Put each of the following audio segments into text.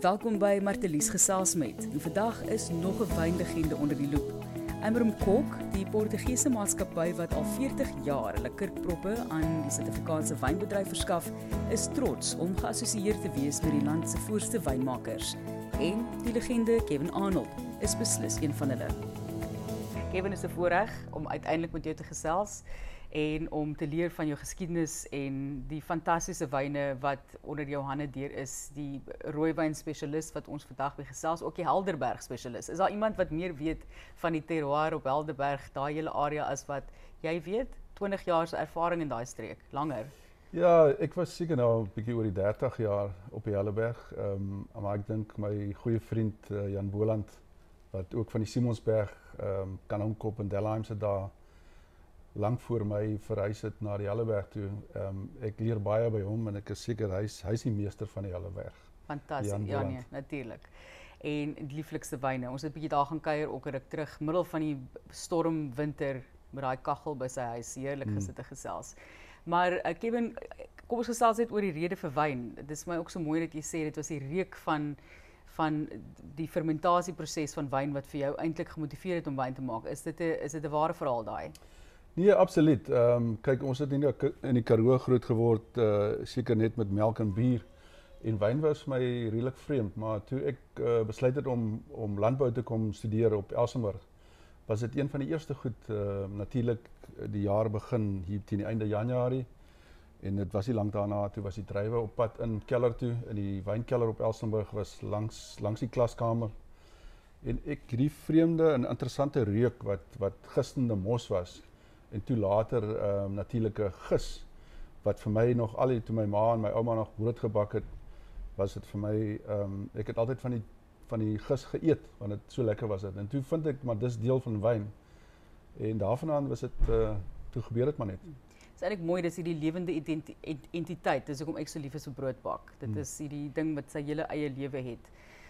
Welkom by Martelies gesels met. En vandag is nog 'n wynlegende onder die loep. Amrum Kok, die Portugese maatskappy wat al 40 jaar hulle kurkproppe aan die Suid-Afrikaanse wynbedryf verskaf, is trots om geassosieer te wees met die land se voorste wynmakers. En die legende Kevin Arnold is beslis een van hulle. Kevin is 'n voorreg om uiteindelik met jou te gesels en om te leer van jou geskiedenis en die fantastiese wyne wat onder jou hande deur is, die rooiwyn spesialis wat ons vandag by gesels, ook die Helderberg spesialis. Is daar iemand wat meer weet van die terroir op Helderberg, daai hele area as wat jy weet? 20 jaar se ervaring in daai streek, langer. Ja, ek was seker nou 'n bietjie oor die 30 jaar op die Helderberg. Ehm um, maar ek dink my goeie vriend uh, Jan Boland wat ook van die Simonsberg ehm um, Kanonkop en Delheim se daar lank voor my verhuis het na die Helleberg toe. Ehm um, ek leer baie by hom en ek is seker hy's hy's die meester van die Helleberg. Fantasties. Ja nee, natuurlik. En die lieflikste wyne. Ons het 'n bietjie daar gaan kuier ook ruk terug middel van die storm winter met daai kaggel by sy huis heerlik hmm. gesit te gesels. Maar uh, Kevin, kom ons gesels net oor die rede vir wyn. Dit is my ook so mooi dat jy sê dit was die reuk van van die fermentasieproses van wyn wat vir jou eintlik gemotiveer het om wyn te maak. Is dit 'n is dit 'n ware verhaal daai? Nee, absoluut. Ehm um, kyk, ons het nie in die Karoo groot geword uh seker net met melk en bier. En wyn was my redelik vreemd, maar toe ek uh, besluit het om om landbou te kom studeer op Elsenburg, was dit een van die eerste goed uh natuurlik die jaar begin hier teen die einde Januarie. En dit was nie lank daarna toe was die drywe op pad in keller toe in die wynkelder op Elsenburg was langs langs die klaskamer. En ek hierdie vreemde en interessante reuk wat wat gistende mos was en toe later ehm um, natuurlike gis wat vir my nog al die toe my ma en my ouma nog brood gebak het was dit vir my ehm um, ek het altyd van die van die gis geëet want dit so lekker was dit. En toe vind ek maar dis deel van wyn. En daarvandaan was dit uh, toe gebeur dit maar net. Dit is eintlik mooi dis hierdie lewende identiteit dis hoekom ek so lief is vir broodbak dit hmm. is hierdie ding wat sy hele eie lewe het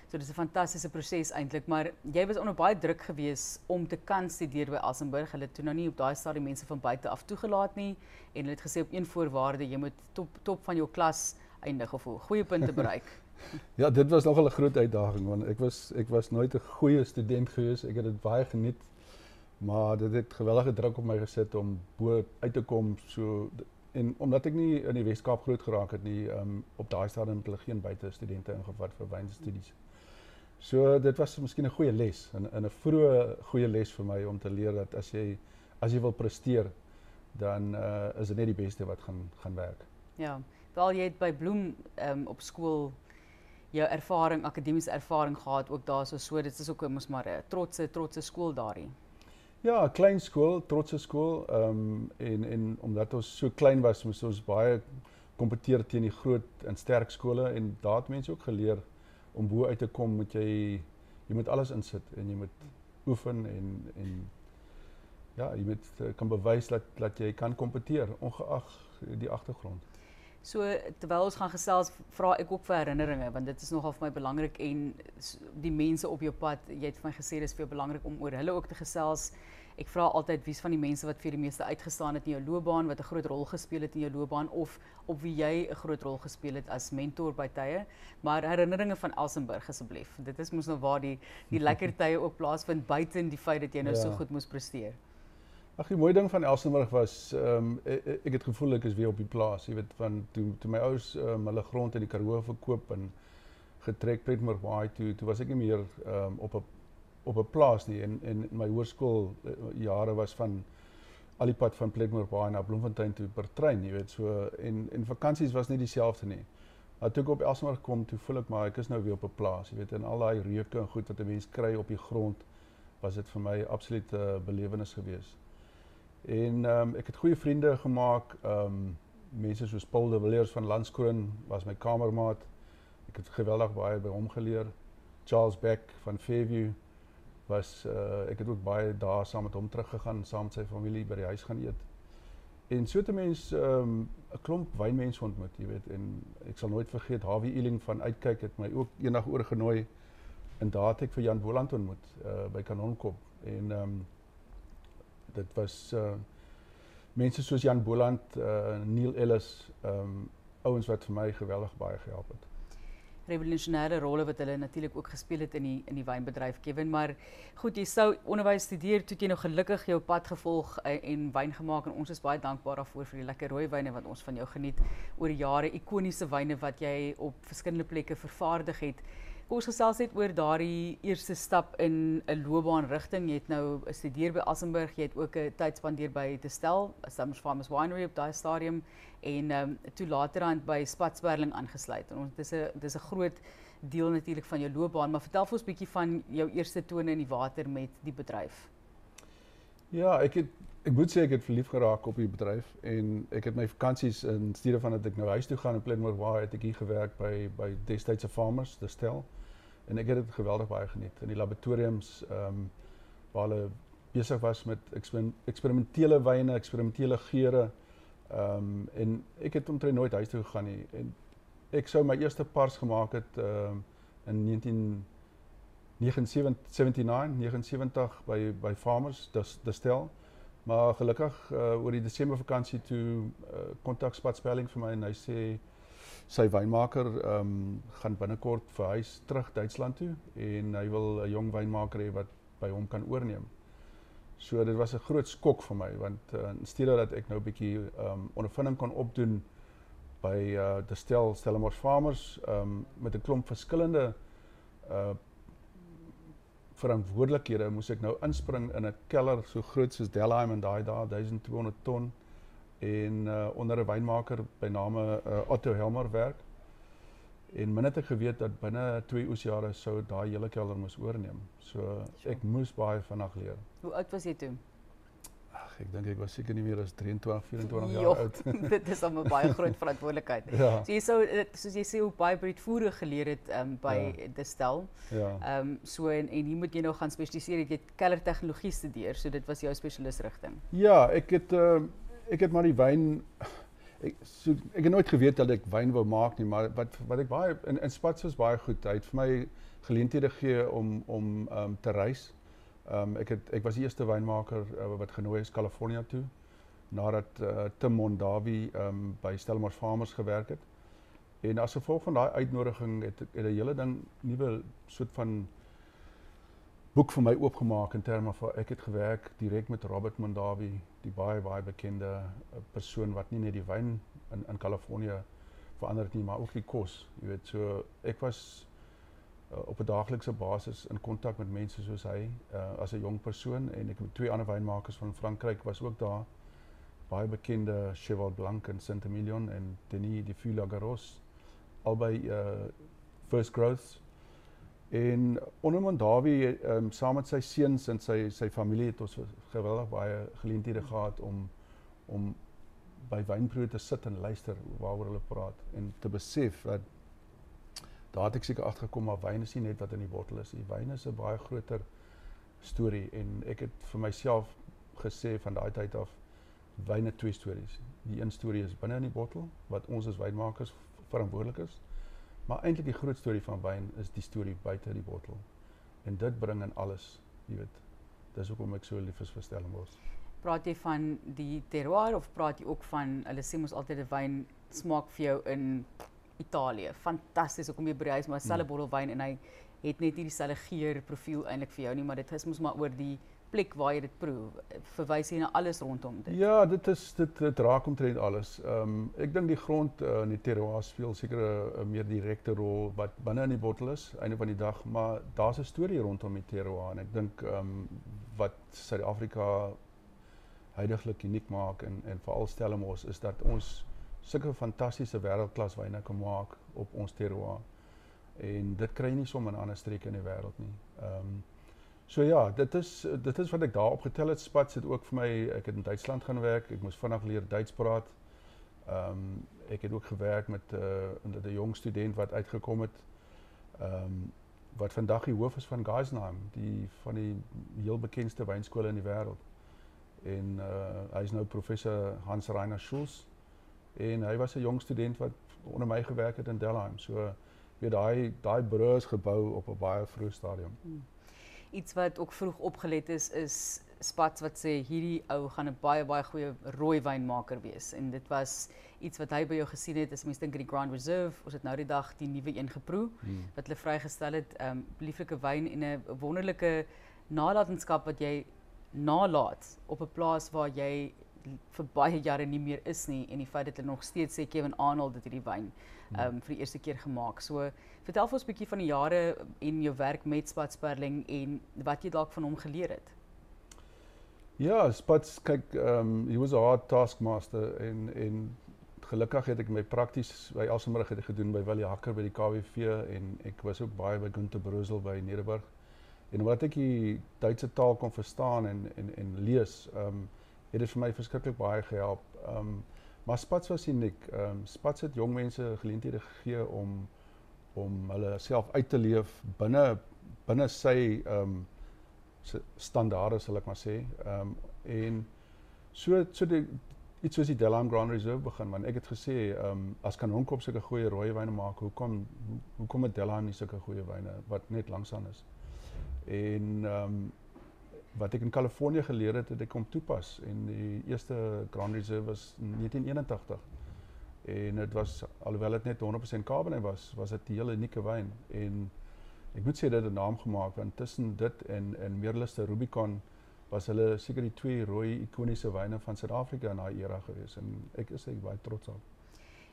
So dis 'n fantastiese proses eintlik, maar jy was onder baie druk gewees om te kan studeer by Assenburg. Hulle het toe nou nie op daai stadium mense van buite af toegelaat nie en hulle het gesê op een voorwaarde jy moet top top van jou klas eindig of goeie punte bereik. ja, dit was nogal 'n groot uitdaging want ek was ek was nooit 'n goeie student gewees. Ek het dit baie geniet. Maar dit het geweldige druk op my gesit om bo uit te kom so en omdat ek nie in die Weskaap groot geraak het nie, um, op daai stadium het hulle geen buite studente ingevat vir wynstudies. Hmm. So dit was miskien 'n goeie les en 'n 'n vroeë goeie les vir my om te leer dat as jy as jy wil presteer, dan uh, is dit net die beste wat gaan gaan werk. Ja. Wel jy het by Bloem um, op skool jou ervaring, akademiese ervaring gehad ook daar so dit is ook mos maar 'n trotse trotse skool daarin. Ja, klein skool, trotse skool. Ehm um, en en omdat ons so klein was, moes ons baie kompeteer teen die groot en sterk skole en daar het mense ook geleer om bo uit te kom moet jy jy moet alles insit en jy moet oefen en en ja, jy moet uh, kan bewys dat dat kan kompeteer ongeag die agtergrond. So terwyl ons gaan gesels, vra ek ook vir herinneringe want dit is nogal vir my belangrik en die mense op jou pad, jy het vir my gesê dis vir om oor hulle ook te gesels. Ek vra altyd wie's van die mense wat vir die meeste uitgestaan het in jou loopbaan, wat 'n groot rol gespeel het in jou loopbaan of op wie jy 'n groot rol gespeel het as mentor by tye. Maar herinneringe van Elsenburg asseblief. Dit is mos nou waar die die lekker tye ook plaasvind buite in die feit dat jy nou ja. so goed moes presteer. Ag, die mooi ding van Elsenburg was ehm um, ek, het gevoel ek is weer op die plaas, jy weet, van toe toe my ouers um, hulle grond in die Karoo verkoop en getrek Petmore Bay toe, toe was ek nie meer ehm um, op 'n op 'n plaas nie en en my hoërskool uh, jare was van al die pad van Petmore Bay na Bloemfontein toe per trein, jy weet, so en en vakansies was nie dieselfde nie. Maar toe ek op Elsenburg kom, toe voel ek maar ek is nou weer op 'n plaas, jy weet, en al daai reuke en goed wat 'n mens kry op die grond was dit vir my absolute uh, belewenis geweest. En ehm um, ek het goeie vriende gemaak. Ehm um, mense soos Paul de Villiers van Landskroon was my kamermaat. Ek het geweldig baie by hom geleer. Charles Beck van Fairview was uh, ek het ook baie dae saam met hom teruggegaan, saam met sy familie by die huis gaan eet. En so te mens ehm um, 'n klomp wynmense ontmoet, jy weet, en ek sal nooit vergeet Harvey Ealing van Uitkyk het my ook eendag oorgenooi en daar het ek vir Jan Boland ontmoet uh, by Kanonkop en ehm um, dit was uh mense soos Jan Boland, uh Neil Ellis, um ouens wat vir my geweldig baie gehelp het revolusionêre rolle wat hulle natuurlik ook gespeel het in die in die wynbedryf Kevin. Maar goed jy sou onderwys studeer toe jy nou gelukkig jou pad gevolg en, eh, en wyn gemaak en ons is baie dankbaar daarvoor vir die lekker rooi wyne wat ons van jou geniet. Oor jare ikoniese wyne wat jy op verskillende plekke vervaardig het Kom ons gesels net oor daardie eerste stap in 'n loopbaan rigting. Jy het nou gestudeer by Assenburg, jy het ook 'n tyd spandeer by Testel, Summers Farmers Winery op daai stadium en ehm um, toe laterand by Spatsberling aangesluit. En ons dis 'n dis 'n groot deel natuurlik van jou loopbaan, maar vertel vir ons 'n bietjie van jou eerste tone in die water met die bedryf. Ja, ek het ek moet sê ek het verlief geraak op die bedryf en ek het my vakansies in steede van dat ek nou huis toe gaan in waar het ek hier gewerk by by destydse farmers, Testel en ek het dit geweldig baie geniet in die laboratoriums ehm um, waar hulle besig was met eksperimentele wyne, eksperimentele geure Ehm um, en ek het omtrent nooit huis toe gegaan nie en ek sou my eerste pars gemaak het ehm um, in 1979 79 by by Farmers dis Destel. Maar gelukkig uh, oor die Desember vakansie toe uh, kontak Spatspelling vir my en hy sê sy wynmaker ehm um, gaan binnekort verhuis terug Duitsland toe en hy wil 'n jong wynmaker hê wat by hom kan oorneem. So dit was 'n groot skok vir my want uh, in steede dat ek nou 'n bietjie um ondervinding kon opdoen by uh die stel Stellenbosch Farmers um met 'n klomp verskillende uh verantwoordelikhede moes ek nou inspring in 'n keller so groot soos Delheim en daai daar 1200 ton en uh onder 'n wynmaker by name uh, Otto Helmer werk En min het ek geweet dat binne 2 oesjare sou daai hele kelder moes oorneem. So ek moes baie vanaand leer. Hoe oud was jy toe? Ag, ek dink ek was seker nie meer as 23, 24 jaar oud. dit is 'n baie groot verantwoordelikheid. ja. So jy sou soos jy sê hoe baie breedvoerig geleer het um, by ja. Destel. Ja. Ehm um, so en en hier moet jy nou gaan spesialiseer, jy het keller tegnologie studeer, so dit was jou spesialisrigting. Ja, ek het uh, ek het maar die wyn ek so ek het nooit geweet dat ek wyn wou maak nie, maar wat wat ek baie in in Spats was baie goed. Hy het vir my geleenthede gegee om om um te reis. Um ek het ek was die eerste wynmaker uh, wat genooi is Kalifornië toe nadat uh, Tim Mondavi um by Stellenbosch Farmers gewerk het. En as gevolg van daai uitnodiging het ek 'n hele ding nuwe soort van boek vir my oopgemaak in terme van ek het gewerk direk met Robert Mondavi, die baie baie bekende eh, persoon wat nie net die wyn in in Kalifornië verander het nie, maar ook die kos. Jy weet, so ek was uh, op 'n daaglikse basis in kontak met mense soos hy uh, as 'n jong persoon en ek het twee ander wynmakers van Frankryk was ook daar. Baie bekende Cheval Blanc en Saint-Emilion en Denis de Fulagaros albei uh, First Growth En onder Mondavi um, saam met sy seuns en sy sy familie het ons geweldig baie geleenthede gehad om om by wynproe te sit en luister waaroor hulle praat en te besef dat daar het ek seker agtergekom maar wyn is nie net wat in die bottel is nie. Wyn is 'n baie groter storie en ek het vir myself gesê van daai tyd af wyne twee stories. Die een storie is binne in die bottel wat ons as wynmakers verantwoordelik is Maar eintlik die groot storie van wyn is die storie buite die bottel. En dit bring in alles, jy weet. Dis hoekom ek so lief is vir Stellenbosch. Praat jy van die terroir of praat jy ook van hulle sê mos altyd 'n wyn smaak vir jou in Italië. Fantasties, hoekom jy huis maar selfe hmm. bottel wyn en hy het net nie dieselfde geur profiel eintlik vir jou nie, maar dit is mos maar oor die plek waar jy dit proe, verwys jy na alles rondom dit. Ja, dit is dit dit raak omtrent alles. Ehm um, ek dink die grond uh, in die terroir speel seker 'n meer direkte rol wat binne in die bottel is einde van die dag, maar daar's 'n storie rondom die terroir en ek dink ehm um, wat Suid-Afrika heidaglik uniek maak en en veral Stellenbosch is dat ons sulke fantastiese wêreldklas wyne kan maak op ons terroir. En dit kry jy nie sommer in ander streke in die wêreld nie. Ehm um, So ja, dit is dit is wat ek daar opgetel het. Spats het ook vir my ek het in Duitsland gaan werk. Ek moes vinnig leer Duits praat. Ehm um, ek het ook gewerk met 'n uh, 'n jong student wat uitgekom het. Ehm um, wat vandag die hoof is van Geisenheim, die van die heel bekendste wynskole in die wêreld. En uh hy is nou professor Hans Reiner Schulz en hy was 'n jong student wat onder my gewerk het in Delheim. So weet daai daai brug is gebou op 'n baie vroeë stadium. Hmm iets wat ook vroeg opgelet is is Spats wat sê hierdie ou gaan 'n baie baie goeie rooi wynmaker wees en dit was iets wat hy by jou gesien het as mens dink aan die Grand Reserve ons het nou die dag die nuwe een geproe hmm. wat hulle vrygestel het um lieflike wyn en 'n wonderlike nalatenskap wat jy nalaat op 'n plaas waar jy vir baie jare nie meer is nie en die feit dat hulle nog steeds sê Kevin Arnold het hierdie wyn hmm. um vir die eerste keer gemaak. So vertel vir ons 'n bietjie van die jare en jou werk met Spats Sperling en wat jy dalk van hom geleer het. Ja, Spats kyk um he was a hard taskmaster en en gelukkig het ek my prakties by Elsenburg het ek gedoen by Willie Hacker by die KWV en ek was ook baie by Gunther Brosel by Nederburg. En wat ek die Duitse taal kon verstaan en en en lees, ehm um, het dit vir my verskriklik baie gehelp. Ehm um, maar Spats was uniek. Ehm um, Spats het jong mense geleenthede gegee om om hulle self uit te leef binne binne sy ehm um, standaarde sal ek maar sê. Ehm um, en so so die iets soos die Delham Grand Reserve begin want ek het gesê ehm um, as kan Honkop sulke goeie rooi wyne maak, hoekom hoekom het Delham nie sulke goeie wyne wat net langsaan is? En ehm um, wat ek in Kalifornië geleer het, het ek kom toepas en die eerste Grand Reserve was 1981. En dit was alhoewel dit net 100% Cabernet was, was dit 'n hele unieke wyn en ek moet sê dit het 'n naam gemaak want tussen dit en en Meerluste Rubicon was hulle seker die twee rooi ikoniese wyne van Suid-Afrika in daai era gewees en ek is ek baie trots op.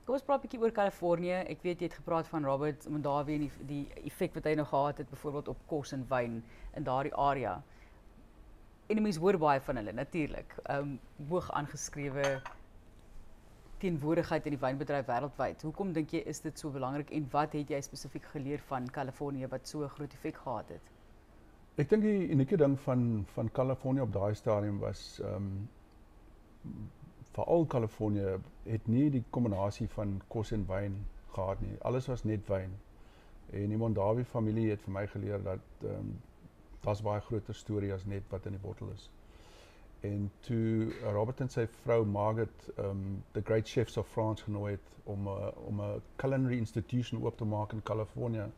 Kom ons praat 'n bietjie oor Kalifornië. Ek weet jy het gepraat van Robert Mondavi en die die effek wat hy nou gehad het byvoorbeeld op kos en wyn in daardie area. En mense hoor baie van hulle natuurlik. Ehm um, hoog aangeskrewe teenwoordigheid in die wynbedryf wêreldwyd. Hoekom dink jy is dit so belangrik en wat het jy spesifiek geleer van Kalifornië wat so 'n groot effek gehad het? Ek dink die unieke ding van van Kalifornië op daai stadium was ehm um, veral Kalifornië het nie die kombinasie van kos en wyn gehad nie. Alles was net wyn. En die Mondavi familie het vir my geleer dat ehm um, daar's baie groter storie as net wat in die bottel is. En toe uh, Robert en sy vrou Margaret um, the great chefs of France genooi het om uh, om 'n culinary institution oop te maak in Kalifornië,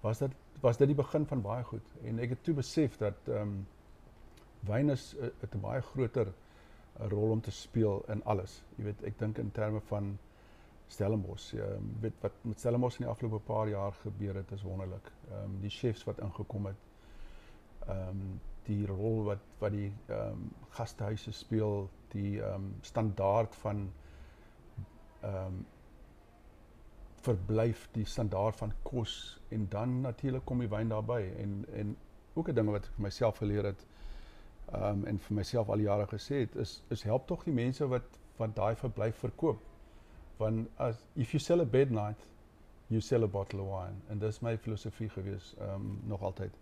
was dit was dit die begin van baie goed. En ek het toe besef dat um, wyn is 'n uh, baie groter rol om te speel in alles. Jy weet, ek dink in terme van Stellenbosch, jy weet wat met Stellenbosch in die afgelope paar jaar gebeur het, is wonderlik. Ehm um, die chefs wat ingekom het. Ehm um, die rol wat wat die ehm um, gastehuise speel, die ehm um, standaard van ehm um, verblyf, die standaard van kos en dan natuurlik kom die wyn daarbey en en ook 'n ding wat ek vir myself geleer het um, en vir myself al jare gesê het is is help tog die mense wat wat daai verblyf verkoop. Want as if you sell a bed night, you sell a bottle of wine en dis my filosofie gewees um nog altyd.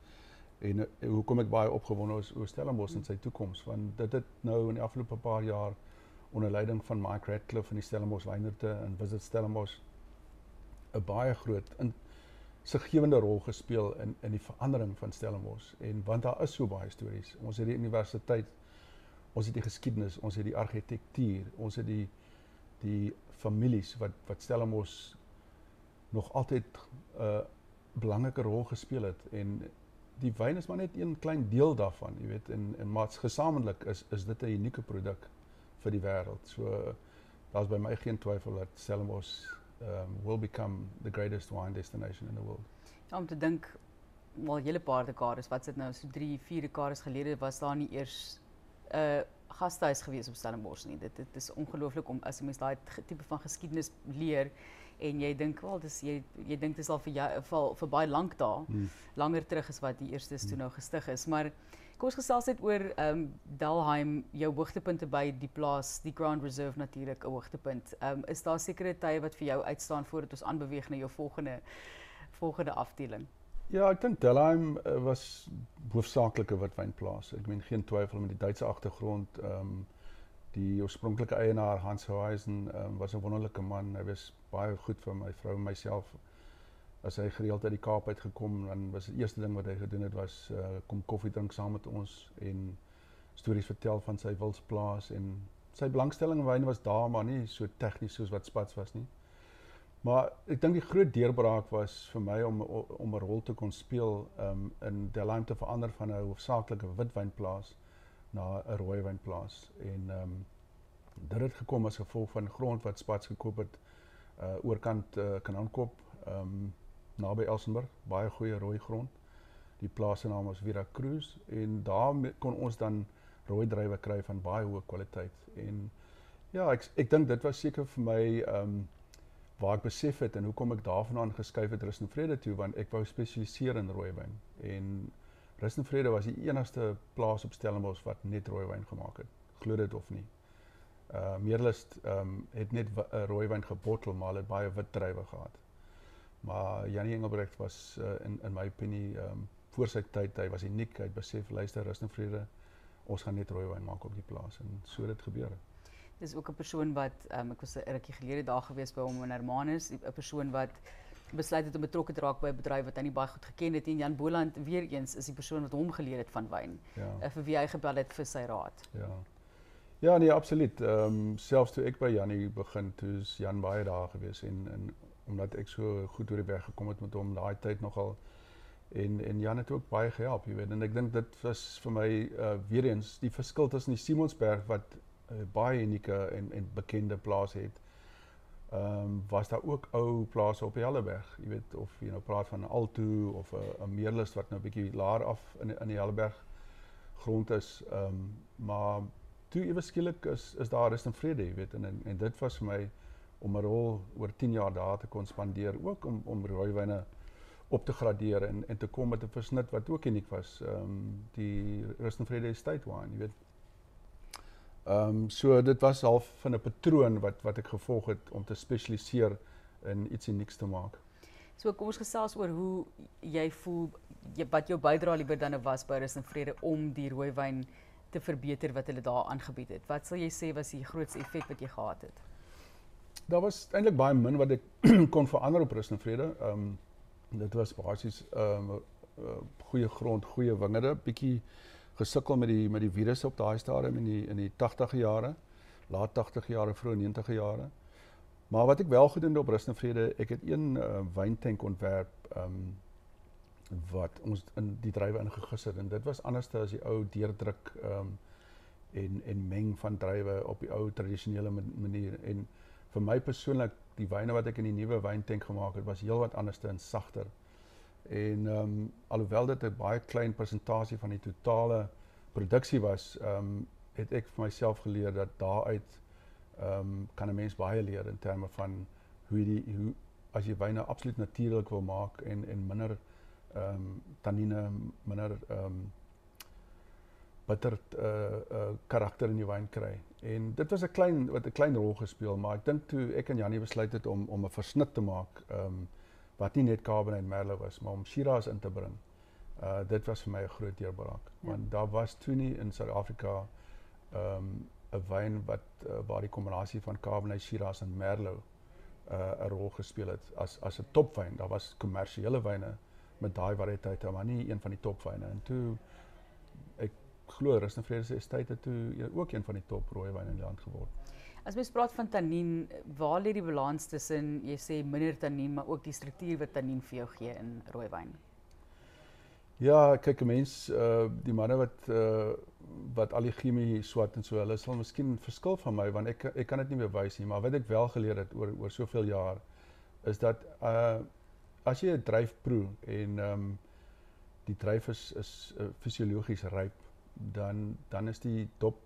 En uh, hoekom ek baie opgewonde is oor Stellenbosch en sy toekoms? Want dit het nou in die afgelope paar jaar onder leiding van Mike Radcliffe van die Stellenbosch Wynerte en Visit Stellenbosch 'n baie groot in siggewende rol gespeel in in die verandering van Stellenbosch. En want daar is so baie stories. Ons het die universiteit, ons het die geskiedenis, ons het die argitektuur, ons het die die families wat wat Stellenbosch nog altyd 'n uh, belangrike rol gespeel het. En die wyn is maar net een klein deel daarvan, jy weet, en en maar gesamentlik is is dit 'n unieke produk vir die wêreld. So daar's by my geen twyfel dat Stellenbosch um, will become the greatest wine destination in the world. Ja, om te dink wel hele paar dekades, wat sit nou so 3, 4 dekades gelede was daar nie eers 'n uh, gastehuis gewees op Stellenbosch nie. Dit dit is ongelooflik om as 'n mens daai tipe van geskiedenis leer en jy dink wel dis jy jy dink dit is al vir jou vir, vir baie lank daar. Hmm. Langer terug as wat die eerste hmm. toe nou gestig is, maar Kom ons gesels net oor ehm um, Delheim, jou hoogtepunte by die plaas, die Grand Reserve natuurlik 'n hoogtepunt. Ehm um, is daar sekere tye wat vir jou uitstaan voordat ons aanbeweeg na jou volgende volgende afdeling? Ja, ek dink Delheim uh, was hoofsaaklike witwynplaas. Ek meen geen twyfel met die Duitse agtergrond. Ehm um, die oorspronklike eienaar Hans Hoeisen um, was 'n wonderlike man. Hy was baie goed vir my vrou en myself as hy gereeld uit die Kaap uit gekom dan was die eerste ding wat hy gedoen het was uh, kom koffie drink saam met ons en stories vertel van sy wildsplaas en sy belangstelling in wyn was daar maar nie so tegnies soos wat Spats was nie. Maar ek dink die groot deurbraak was vir my om om 'n rol te kon speel um, in Delheim te verander van 'n hoofsaaklike witwynplaas na 'n rooiwynplaas en ehm um, dit het gekom as gevolg van grond wat Spats gekoop het uh oorkant uh, Kanankop ehm um, naby Elsenburg, baie goeie rooi grond. Die plaas se naam was Vera Cruz en daar kon ons dan rooi druiwe kry van baie hoë kwaliteit en ja, ek ek dink dit was seker vir my ehm um, waar ek besef het en hoekom ek daarvandaan geskuif het Rus en Vrede toe want ek wou spesialiseer in rooiwyn en Rus en Vrede was die enigste plaas op Stellenbosch wat net rooiwyn gemaak het. Glo dit of nie. Uh Meerlust ehm um, het net 'n rooiwyn gebottel maar hulle het baie wit druiwe gehad. Maar Janie Engelbrecht was uh, in in my opinie ehm um, voor sy tyd, hy was uniek, hy het besef luister Rus en Vrede, ons gaan net rooiwyn maak op die plaas en so het dit gebeur. Het dis ook 'n persoon wat um, ek was 'n rukkie gelede daar gewees by hom in Hermanus, 'n persoon wat besluit het om betrokke te raak by 'n bedryf wat hy nie baie goed geken het en Jan Boland weer eens is die persoon wat hom geleer het van wyn. Ja. Uh, vir wie hy gebel het vir sy raad. Ja. Ja, nee, absoluut. Ehm um, selfs toe ek by Janie begin, toe is Jan baie daar gewees en en omdat ek so goed oor die weg gekom het met hom daai tyd nogal en en Jan het ook baie gehelp, jy weet. En ek dink dit was vir my uh weer eens die verskil tussen die Simonsberg wat 'n uh, baie unieke en en bekende plaas het. Ehm um, was daar ook ou plase op die Helleberg, jy weet of jy nou praat van Alto of 'n uh, 'n Meerlus wat nou bietjie laer af in in die Helleberg grond is. Ehm um, maar toe ewe skielik is is daar rus en vrede, jy weet en, en en dit was vir my om 'n rol oor 10 jaar daar te kon spandeer ook om om rooiwyne op te gradeer en en te kom met 'n versnit wat ook uniek was. Ehm um, die Rus en Vrede Estate wine, jy weet Ehm um, so dit was half van 'n patroon wat wat ek gevolg het om te spesialiseer in iets unieks te maak. So kom ons gesels oor hoe jy voel jy, wat jou bydrae liewer dan was by Rus en Vrede om die rooiwyn te verbeter wat hulle daar aangebied het. Wat sal jy sê was die grootste effek wat jy gehad het? Daar was eintlik baie min wat ek kon verander op Rus en Vrede. Ehm um, dit was basies ehm um, uh, goeie grond, goeie wingerde, bietjie gesukkel met die met die virusse op daai stadium in die in die 80e jare, laat 80e jare, vroeë 90e jare. Maar wat ek wel gedoen het op Rus en Vrede, ek het een uh, wyntank ontwerp um wat ons in die druiwe ingegis het en dit was anders as die ou deurdruk um en en meng van druiwe op die ou tradisionele manier en vir my persoonlik die wyne wat ek in die nuwe wyntank gemaak het was heelwat anders en sagter. En ehm um, alhoewel dit 'n baie klein persentasie van die totale produksie was, ehm um, het ek vir myself geleer dat daaruit ehm um, kan 'n mens baie leer in terme van hoe die hoe as jy wyne absoluut natuurlik wil maak en en minder ehm um, tannine, minder ehm um, bitter uh uh karakter in die wyn kry. En dit was 'n klein wat 'n klein rol gespeel, maar ek dink toe ek en Janie besluit het om om 'n versnit te maak, ehm um, wat nie net Cabernet Merlot was, maar om Shiraz in te bring. Uh dit was vir my 'n groot deurbraak, ja. want daar was toe nie in Suid-Afrika ehm um, 'n wyn wat uh, waar die kombinasie van Cabernet, Shiraz en Merlot uh 'n rol gespeel het as as 'n topwyn. Daar was kommersiële wyne met daai variëteite, maar nie een van die topwyne. En toe ek glo Rus en Vrede se estate het toe ook een van die top rooi wyne in die land geword. As mens praat van tannien, waar lê die balans tussen jy sê minder tannien, maar ook die struktuur wat tannien vir jou gee in rooiwyn? Ja, kyk 'n mens uh die manne wat uh wat al die chemie swat en so, hulle sal miskien verskil van my want ek ek kan dit nie bewys nie, maar wat ek wel geleer het oor oor soveel jaar is dat uh as jy 'n dryf proe en ehm um, die dryf is is uh, fisiologies ryp, dan dan is die dop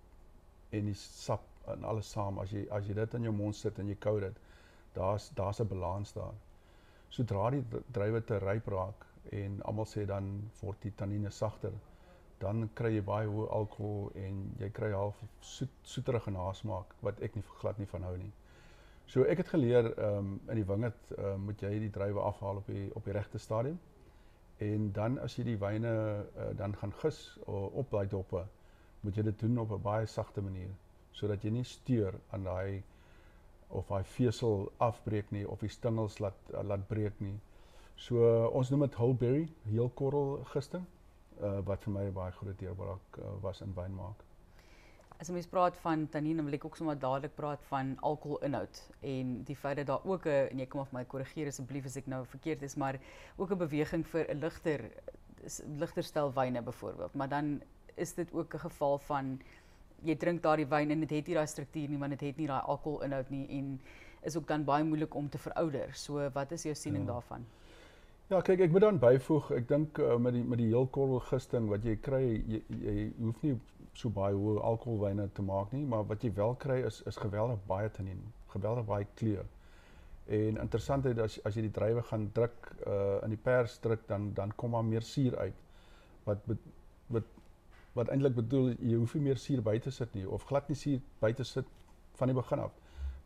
en die sap en alles saam. As jy as jy dit in jou mond sit en jy kou dit daar's daar's 'n balans daar. Sodra die druiwe te ryp raak en almal sê dan word die tannine sagter dan kry jy baie hoë alkohol en jy kry half soet soeterige nasmaak wat ek nie glad nie van hou nie so ek het geleer um, in die wingerd um, moet jy die druiwe afhaal op die op die regte stadium en dan as jy die wyne uh, dan gaan gis uh, op daai doppe moet jy dit doen op 'n baie sagte manier sodat jy nie steur aan daai of daai vesel afbreek nie of die stingels laat laat breek nie. So ons noem dit hullberry, heel korrel gisting, uh, wat vir my baie groot deurbraak uh, was in wyn maak. As mens praat van tannine, wil ek ook sommer dadelik praat van alkoholinhoud en die feit dat daar ook 'n en jy kom of my korrigeer asseblief as ek nou verkeerd is, maar ook 'n beweging vir 'n ligter ligter stel wyne byvoorbeeld, maar dan is dit ook 'n geval van jy drink daardie wyn en dit het nie daai struktuur nie want dit het nie daai alkoholinhoud nie en is ook dan baie moeilik om te verouder. So wat is jou siening ja. daarvan? Ja, kyk, ek moet dan byvoeg, ek dink uh, met die met die heel korrel gisting wat jy kry, jy, jy hoef nie so baie hoë alkoholwyne te maak nie, maar wat jy wel kry is is geweldig baie tannin, geweldig baie kleur. En interessant is as as jy die druiwe gaan druk uh in die pers druk dan dan kom daar meer suur uit. Wat wat wat eintlik bedoel jy hoef nie meer suur by te sit nie of glad nie suur by te sit van die begin af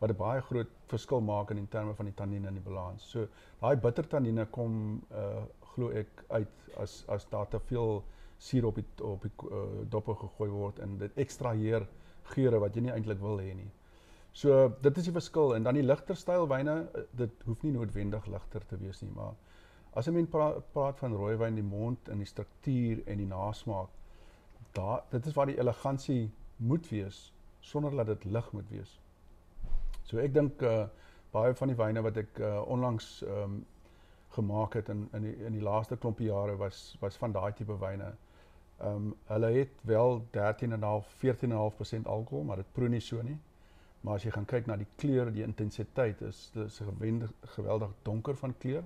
wat 'n baie groot verskil maak in terme van die tannine in die balans. So daai bitter tannine kom uh glo ek uit as as daar te veel suur op die op die uh, doppe gegooi word en dit ekstraheer geure wat jy nie eintlik wil hê nie. So dit is die verskil en dan die ligter styl wyne uh, dit hoef nie noodwendig ligter te wees nie, maar as 'n mens praat, praat van rooi wyn die mond en die struktuur en die nasmaak, daar dit is waar die elegansie moet wees sonder dat dit lig moet wees. So ek dink uh baie van die wyne wat ek uh, onlangs ehm um, gemaak het in in die in die laaste klompie jare was was van daai tipe wyne. Ehm um, hulle het wel 13.5 14.5% alkohol, maar dit proe nie so nie. Maar as jy gaan kyk na die kleur, die intensiteit is dis geweldig geweldig donker van kleur,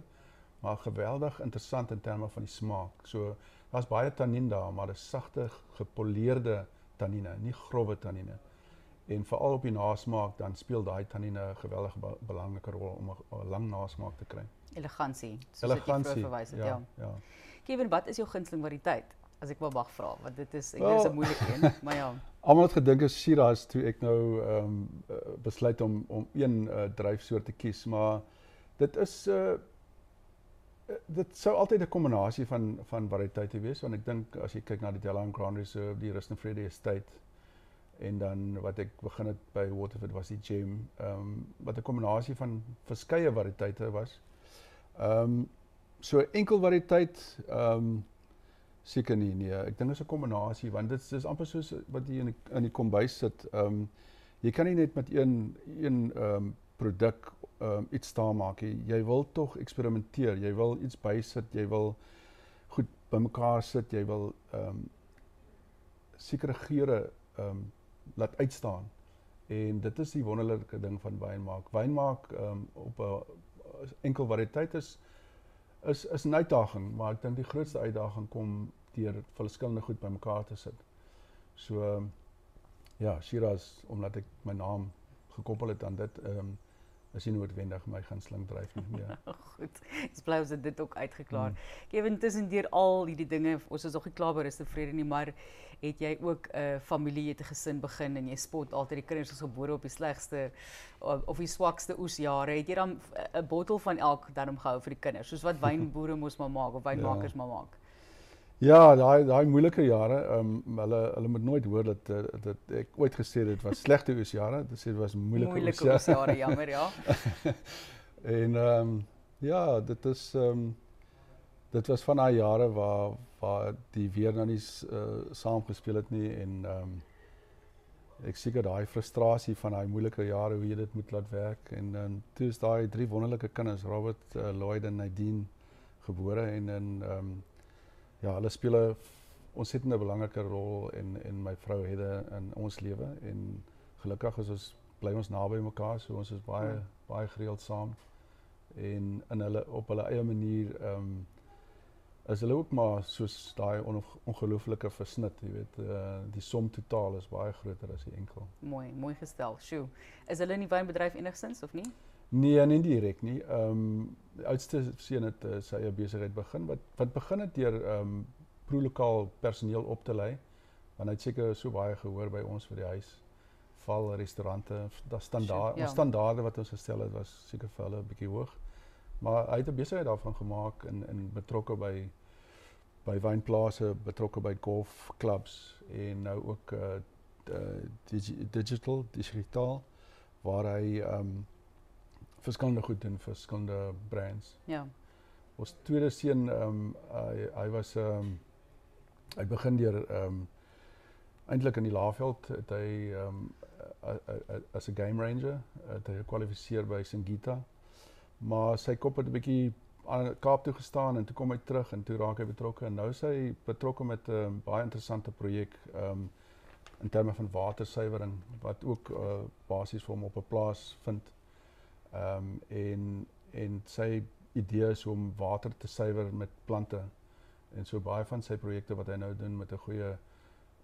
maar geweldig interessant in terme van die smaak. So daar's baie tannin daar, maar dis sagte gepoleerde tannine, nie grouwe tannine. En veral op die nasmaak dan speel daai tannine 'n geweldige be belangrike rol om 'n lang nasmaak te kry. Elegansie, soos Elegantie, dit verwys het, ja. Ja. ja. Kevin, wat is jou gunsteling variëteit? As ek wel mag vra want dit is ek well, is 'n moeilike een maar ja. Almal het gedink is Shiraz toe ek nou ehm um, besluit om om een uh, dryfsoort te kies maar dit is 'n uh, eh, dit sou altyd 'n kombinasie van van variëteite wees want ek dink as jy kyk na die Delaware Grand Reserve die Rust and Freddie Estate en dan wat ek begin het by Waterford was die Gem ehm um, wat 'n kombinasie van verskeie variëteite was. Ehm um, so enkel variëteit ehm um, Seker nie nee, ek dink dit is 'n kombinasie want dit is amper soos wat jy in die, in die kombuis sit. Ehm um, jy kan nie net met een een ehm um, produk ehm um, iets staan maak nie. Jy wil tog eksperimenteer. Jy wil iets bysit, jy wil goed bymekaar sit, jy wil ehm um, sekere geure ehm um, laat uitstaan. En dit is die wonderlike ding van wyn maak. Wyn maak ehm um, op 'n enkel variëteit is is is 'n uitdaging, maar ek dink die grootste uitdaging kom deur verskillende goed bymekaar te sit. So ja, Shiraz omdat ek my naam gekoppel het aan dit, ehm um, is nie noodwendig my gunsteling dryf nie meer. Goed. Dis bly ons het dit ook uitgeklaar. Hmm. Kevin, tussen deur al hierdie dinge, ons is nog nie klaar is tevrede nie, maar het jy ook 'n uh, familie, het 'n gesin begin en jy spot altyd die kinders is gebore op die slegste of die swakste oesjare. Het jy dan 'n bottel van elk daarom gehou vir die kinders, soos wat wynboere moes maar maak of wynmakers ja. maar maak? Ja, daai daai moeilike jare, ehm um, hulle hulle moet nooit hoor dat dat ek ooit gesê dit was slegte oesjare, dit sê dit was moeilike, moeilike oesjare, jammer ja. en ehm um, ja, dit is ehm um, dit was van daai jare waar waar die weer nou nie uh, saam gespeel het nie en ehm um, ek seker daai frustrasie van daai moeilike jare hoe jy dit moet laat werk en dan um, toe is daai drie wonderlike kinders Robert, uh, Lloyd en Nadine gebore en in ehm um, ja, hulle speel 'n ontsettende belangrike rol in in my vrou Hedde in ons lewe en gelukkig is ons bly ons naby mekaar, so ons is baie baie gereeld saam en in hulle op hulle eie manier ehm um, is hulle ook maar soos daai on, ongelooflike versnit, jy weet, uh, die som totaal is baie groter as die enkel. Mooi, mooi gestel. Sjoe. Is hulle in die wynbedryf enigstens of nie? Nee, nie direk nie. Ehm um, die oudste seun het uh, sy eie besigheid begin wat wat begin het deur ehm um, pro-lokaal personeel op te lei. Want hy het seker so baie gehoor by ons vir die huis val restaurante, da standaard, ja. standaarde wat ons gestel het was seker vir hulle 'n bietjie hoog. Maar hy het 'n besigheid daarvan gemaak en en betrokke by by wynplase, betrokke by golfklubs en nou ook uh, uh digital, digitaal waar hy ehm um, verskillende goed doen vir verskillende brands. Ja. Ons tweede seun ehm um, hy hy was ehm um, hy begin deur ehm um, eintlik in die Laagveld het hy ehm um, as 'n game ranger het hy gekwalifiseer by Singita. Maar sy kop het 'n bietjie aan Kaap toe gestaan en toe kom hy terug en toe raak hy betrokke en nou is hy betrokke met 'n uh, baie interessante projek um in terme van watersuiwering wat ook uh, basies vir hom op 'n plaas vind. Um en en sy idee is om water te suiwer met plante. En so baie van sy projekte wat hy nou doen met 'n goeie 'n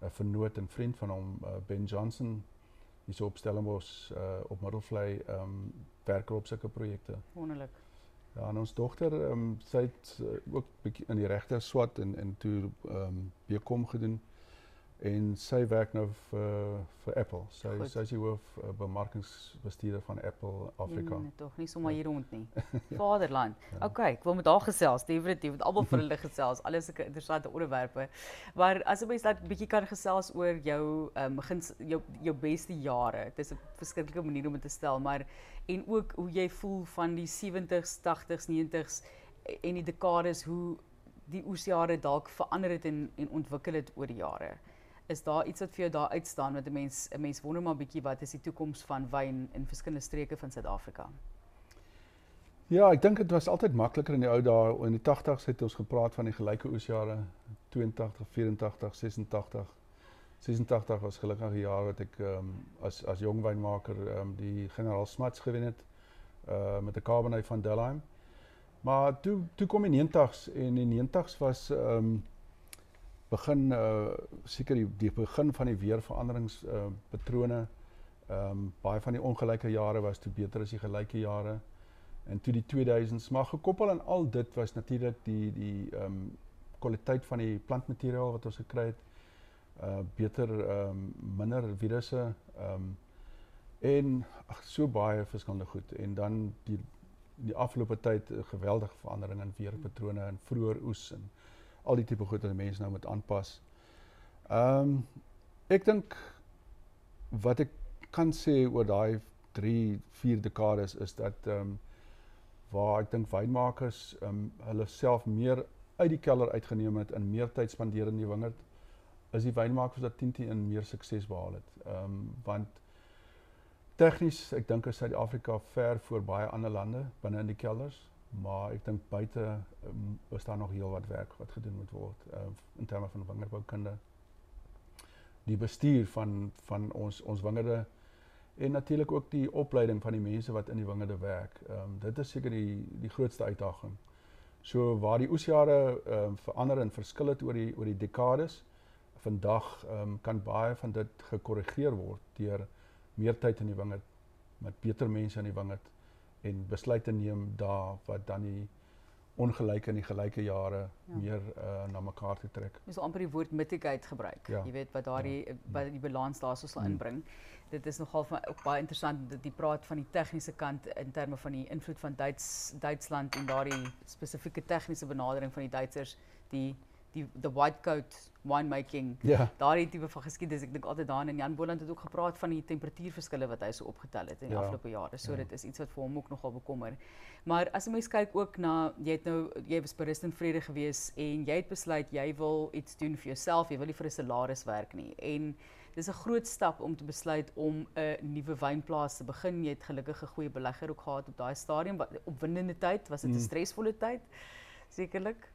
uh, vernoot en vriend van hom uh, Ben Johnson hier so op Stellenbosch uh, op Middelvlei um werk op sulke projekte. Wonderlik. Ja, en ons dogter ehm um, sy het uh, ook bietjie in die regter swat en en toe ehm um, bekom gedoen en sy werk nou vir vir Apple. Goed. sy is hoof uh, bemarkingsbestuurder van Apple Afrika. Nee, tog nie sommer hier rond nie. Vaderland. ja. Okay, ek wil met haar gesels, definitief met almal vir hulle gesels. Alles sulke interessante onderwerpe. Maar as 'n mens dat bietjie kan gesels oor jou um, jou jou beste jare. Dit is 'n verskriklike manier om dit te stel, maar en ook hoe jy voel van die 70s, 80s, 90s en die dekades hoe die oesjare dalk verander het en en ontwikkel het oor die jare is daar iets wat vir jou daar uitstaan wat 'n mens 'n mens wonder maar bietjie wat is die toekoms van wyn in verskillende streke van Suid-Afrika? Ja, ek dink dit was altyd makliker in die ou dae. In die 80's het ons gepraat van die gelyke oesjare 82, 84, 86. 86 was gelukkig 'n jaar wat ek um, as as jong wynmaker um, die generaal Smuts gewen het uh met 'n Cabernet van Delheim. Maar toe toe kom die 90's en die 90's was ehm um, begin uh seker die, die begin van die weerveranderings uh patrone. Ehm um, baie van die ongelyke jare was toe beter as die gelyke jare. En toe die 2000s, maar gekoppel aan al dit was natuurlik die die ehm um, kwaliteit van die plantmateriaal wat ons gekry het. Uh beter ehm um, minder virusse ehm um, en ag so baie verskillende goed en dan die die afgelope tyd geweldige verandering in weerpatrone en vroeër oes en al die tipe goed wat mense nou moet aanpas. Ehm um, ek dink wat ek kan sê oor daai 3, 4 dekades is dat ehm um, waar ek dink wynmakers ehm um, hulle self meer uit die kelder uitgeneem het en meer tyd spandeer in die wingerd is die wynmakers wat 10 10 in meer sukses behaal het. Ehm um, want tegnies ek dink is Suid-Afrika ver voor baie ander lande binne in die kelders maar ek dink buite um, is daar nog heel wat werk wat gedoen moet word uh, in terme van wingerdboukunde. Die bestuur van van ons ons wingerde en natuurlik ook die opleiding van die mense wat in die wingerde werk. Ehm um, dit is seker die die grootste uitdaging. So waar die oesjare ehm um, verander en verskil het oor die oor die dekades, vandag ehm um, kan baie van dit gekorrigeer word deur meer tyd in die wingerd met beter mense in die wingerd en besluite neem daar wat dan die ongelyke en die gelyke jare ja. meer uh, na mekaar te trek. Sal amper die woord mitigate gebruik. Ja. Jy weet wat daardie ja. by die balans daar sou sal hmm. inbring. Dit is nogal van, ook baie interessant dat jy praat van die tegniese kant in terme van die invloed van Duits Duitsland en daardie spesifieke tegniese benadering van die Duitsers die die the white coat winemaking. Ja. Daardie tipe van geskiedenis. Ek dink altyd daarin en Jan Boland het ook gepraat van die temperatuurverskille wat hy so opgetel het in die ja. afgelope jare. So ja. dit is iets wat vir hom ook nogal bekommer. Maar as 'n mens kyk ook na jy het nou jy was by Rust en Vrede gewees en jy het besluit jy wil iets doen vir jouself, jy wil nie vir 'n salaris werk nie. En dis 'n groot stap om te besluit om 'n nuwe wynplaas te begin. Jy het gelukkig 'n goeie belegger ook gehad op daai stadium. Opwindende tyd, was dit 'n mm. stresvolle tyd? Sekerlik.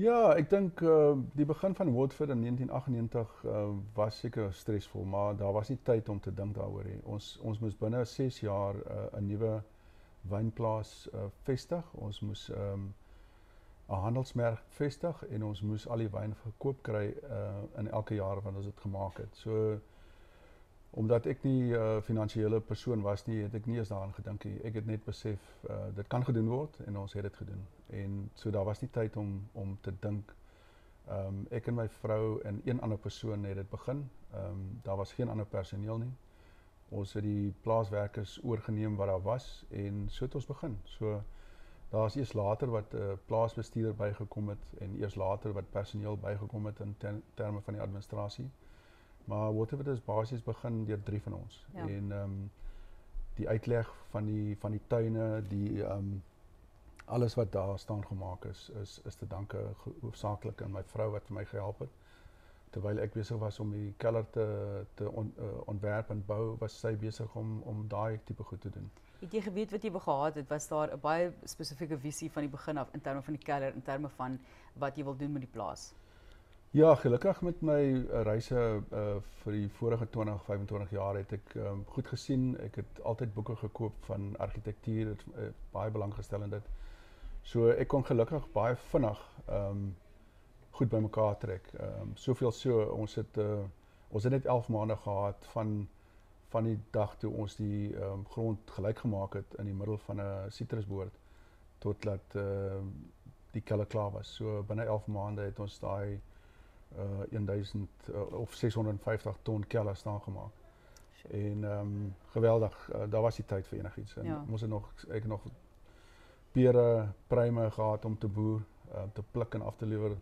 Ja, ek dink uh die begin van Woodford in 1998 uh was seker stresvol, maar daar was nie tyd om te dink daaroor nie. Ons ons moes binne 6 jaar 'n uh, nuwe wynplaas uh vestig. Ons moes um 'n handelsmerk vestig en ons moes al die wyn verkoop kry uh in elke jaar wat ons dit gemaak het. So omdat ek nie 'n uh, finansiële persoon was nie, het ek nie eens daaraan gedink nie. Ek het net besef uh, dit kan gedoen word en ons het dit gedoen. En so daar was nie tyd om om te dink. Ehm um, ek en my vrou en een ander persoon het dit begin. Ehm um, daar was geen ander personeel nie. Ons het die plaaswerkers oorgeneem wat daar was en so het ons begin. So daar's eers later wat 'n uh, plaasbestuurder bygekom het en eers later wat personeel bygekom het in ter, terme van die administrasie. Maar whatever is basies begin deur drie van ons. Ja. En ehm um, die uitleg van die van die tuine, die ehm um, alles wat daar staan gemaak is is is te danke hoofsaaklik aan my vrou wat vir my gehelp het. Terwyl ek besig was om die keller te te on, uh, ontwerp en bou, was sy besig om om daai tipe goed te doen. Het jy geweet wat jy gehad het? Was daar 'n baie spesifieke visie van die begin af in terme van die keller, in terme van wat jy wil doen met die plaas? Ja, gelukkig met my reise uh vir die vorige 20, 25 jaar het ek um, goed gesien. Ek het altyd boeke gekoop van argitektuur, het uh, baie belang gestel in dit. So ek kon gelukkig baie vinnig um goed bymekaar trek. Um soveel so ons het uh ons het net 11 maande gehad van van die dag toe ons die um, grond gelyk gemaak het in die middel van 'n sitrusboord tot dat uh, die kelle klaar was. So binne 11 maande het ons daai uh 1000 uh, of 650 ton kelle staan gemaak. En ehm um, geweldig, uh, daar was die tyd vir enigiets. En ja. ons het nog ek nog pere pryme gehad om te boer, uh, te pluk en af te lewer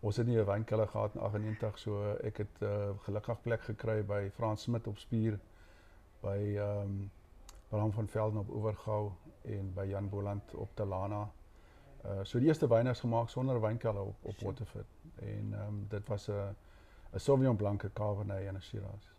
ons het nie 'n wynkelder gehad in 98 so ek het uh, gelukkig plek gekry by Frans Smit op Spier by ehm um, Bram van Velden op Oevergou en by Jan Boland op Telana. Uh so die eerste wyne is gemaak sonder wynkelder op op Waterford en ehm um, dit was 'n 'n Sauvignon Blanc Cabernet en 'n Shiraz.